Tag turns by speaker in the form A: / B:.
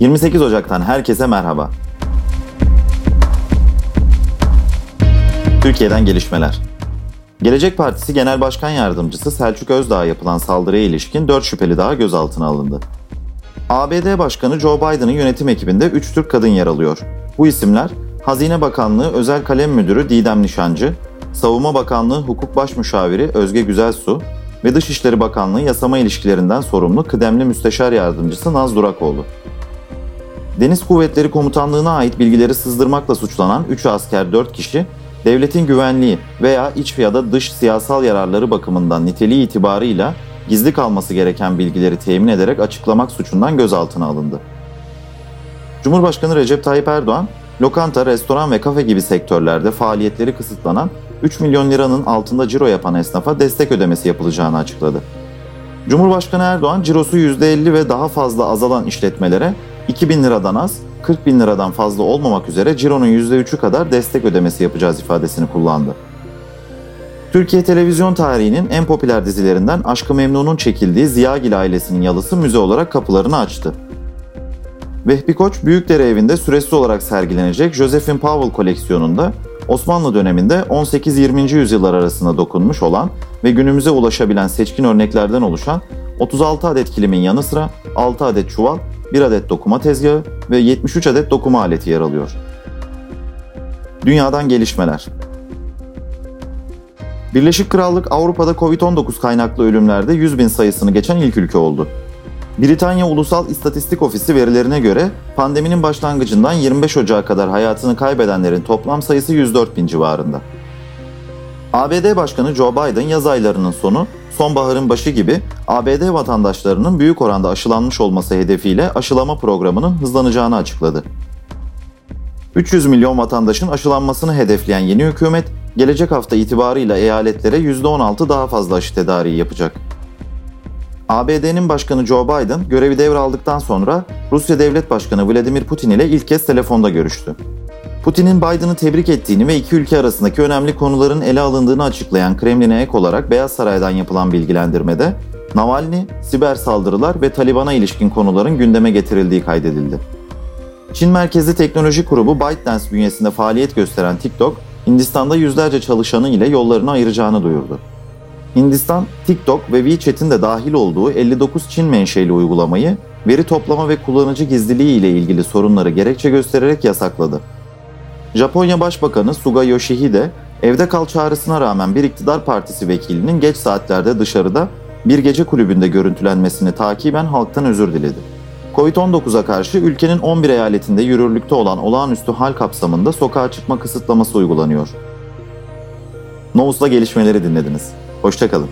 A: 28 Ocak'tan herkese merhaba. Türkiye'den gelişmeler. Gelecek Partisi Genel Başkan Yardımcısı Selçuk Özdağ'a yapılan saldırıya ilişkin 4 şüpheli daha gözaltına alındı. ABD Başkanı Joe Biden'ın yönetim ekibinde 3 Türk kadın yer alıyor. Bu isimler Hazine Bakanlığı Özel Kalem Müdürü Didem Nişancı, Savunma Bakanlığı Hukuk Başmüşaviri Özge Güzelsu ve Dışişleri Bakanlığı Yasama İlişkilerinden sorumlu kıdemli Müsteşar Yardımcısı Naz Durakoğlu. Deniz Kuvvetleri Komutanlığı'na ait bilgileri sızdırmakla suçlanan 3 asker 4 kişi, devletin güvenliği veya iç ya da dış siyasal yararları bakımından niteliği itibarıyla gizli kalması gereken bilgileri temin ederek açıklamak suçundan gözaltına alındı. Cumhurbaşkanı Recep Tayyip Erdoğan, lokanta, restoran ve kafe gibi sektörlerde faaliyetleri kısıtlanan 3 milyon liranın altında ciro yapan esnafa destek ödemesi yapılacağını açıkladı. Cumhurbaşkanı Erdoğan, cirosu %50 ve daha fazla azalan işletmelere 2 bin liradan az, 40 bin liradan fazla olmamak üzere cironun %3'ü kadar destek ödemesi yapacağız ifadesini kullandı. Türkiye televizyon tarihinin en popüler dizilerinden Aşkı Memnun'un çekildiği Ziyagil ailesinin yalısı müze olarak kapılarını açtı. Vehbi Koç Büyükdere evinde süresiz olarak sergilenecek Josephine Powell koleksiyonunda Osmanlı döneminde 18-20. yüzyıllar arasında dokunmuş olan ve günümüze ulaşabilen seçkin örneklerden oluşan 36 adet kilimin yanı sıra 6 adet çuval, 1 adet dokuma tezgahı ve 73 adet dokuma aleti yer alıyor. Dünyadan gelişmeler Birleşik Krallık Avrupa'da Covid-19 kaynaklı ölümlerde 100 bin sayısını geçen ilk ülke oldu. Britanya Ulusal İstatistik Ofisi verilerine göre pandeminin başlangıcından 25 Ocağı kadar hayatını kaybedenlerin toplam sayısı 104 bin civarında. ABD Başkanı Joe Biden yaz aylarının sonu, sonbaharın başı gibi ABD vatandaşlarının büyük oranda aşılanmış olması hedefiyle aşılama programının hızlanacağını açıkladı. 300 milyon vatandaşın aşılanmasını hedefleyen yeni hükümet, gelecek hafta itibarıyla eyaletlere %16 daha fazla aşı tedariği yapacak. ABD'nin başkanı Joe Biden görevi devraldıktan sonra Rusya Devlet Başkanı Vladimir Putin ile ilk kez telefonda görüştü. Putin'in Biden'ı tebrik ettiğini ve iki ülke arasındaki önemli konuların ele alındığını açıklayan Kremlin'e ek olarak Beyaz Saray'dan yapılan bilgilendirmede Navalny, siber saldırılar ve Taliban'a ilişkin konuların gündeme getirildiği kaydedildi. Çin merkezli teknoloji grubu ByteDance bünyesinde faaliyet gösteren TikTok, Hindistan'da yüzlerce çalışanı ile yollarını ayıracağını duyurdu. Hindistan, TikTok ve WeChat'in de dahil olduğu 59 Çin menşeli uygulamayı veri toplama ve kullanıcı gizliliği ile ilgili sorunları gerekçe göstererek yasakladı. Japonya Başbakanı Suga Yoshihide, evde kal çağrısına rağmen bir iktidar partisi vekilinin geç saatlerde dışarıda bir gece kulübünde görüntülenmesini takiben halktan özür diledi. Covid-19'a karşı ülkenin 11 eyaletinde yürürlükte olan olağanüstü hal kapsamında sokağa çıkma kısıtlaması uygulanıyor. Novus'la gelişmeleri dinlediniz. Hoşçakalın.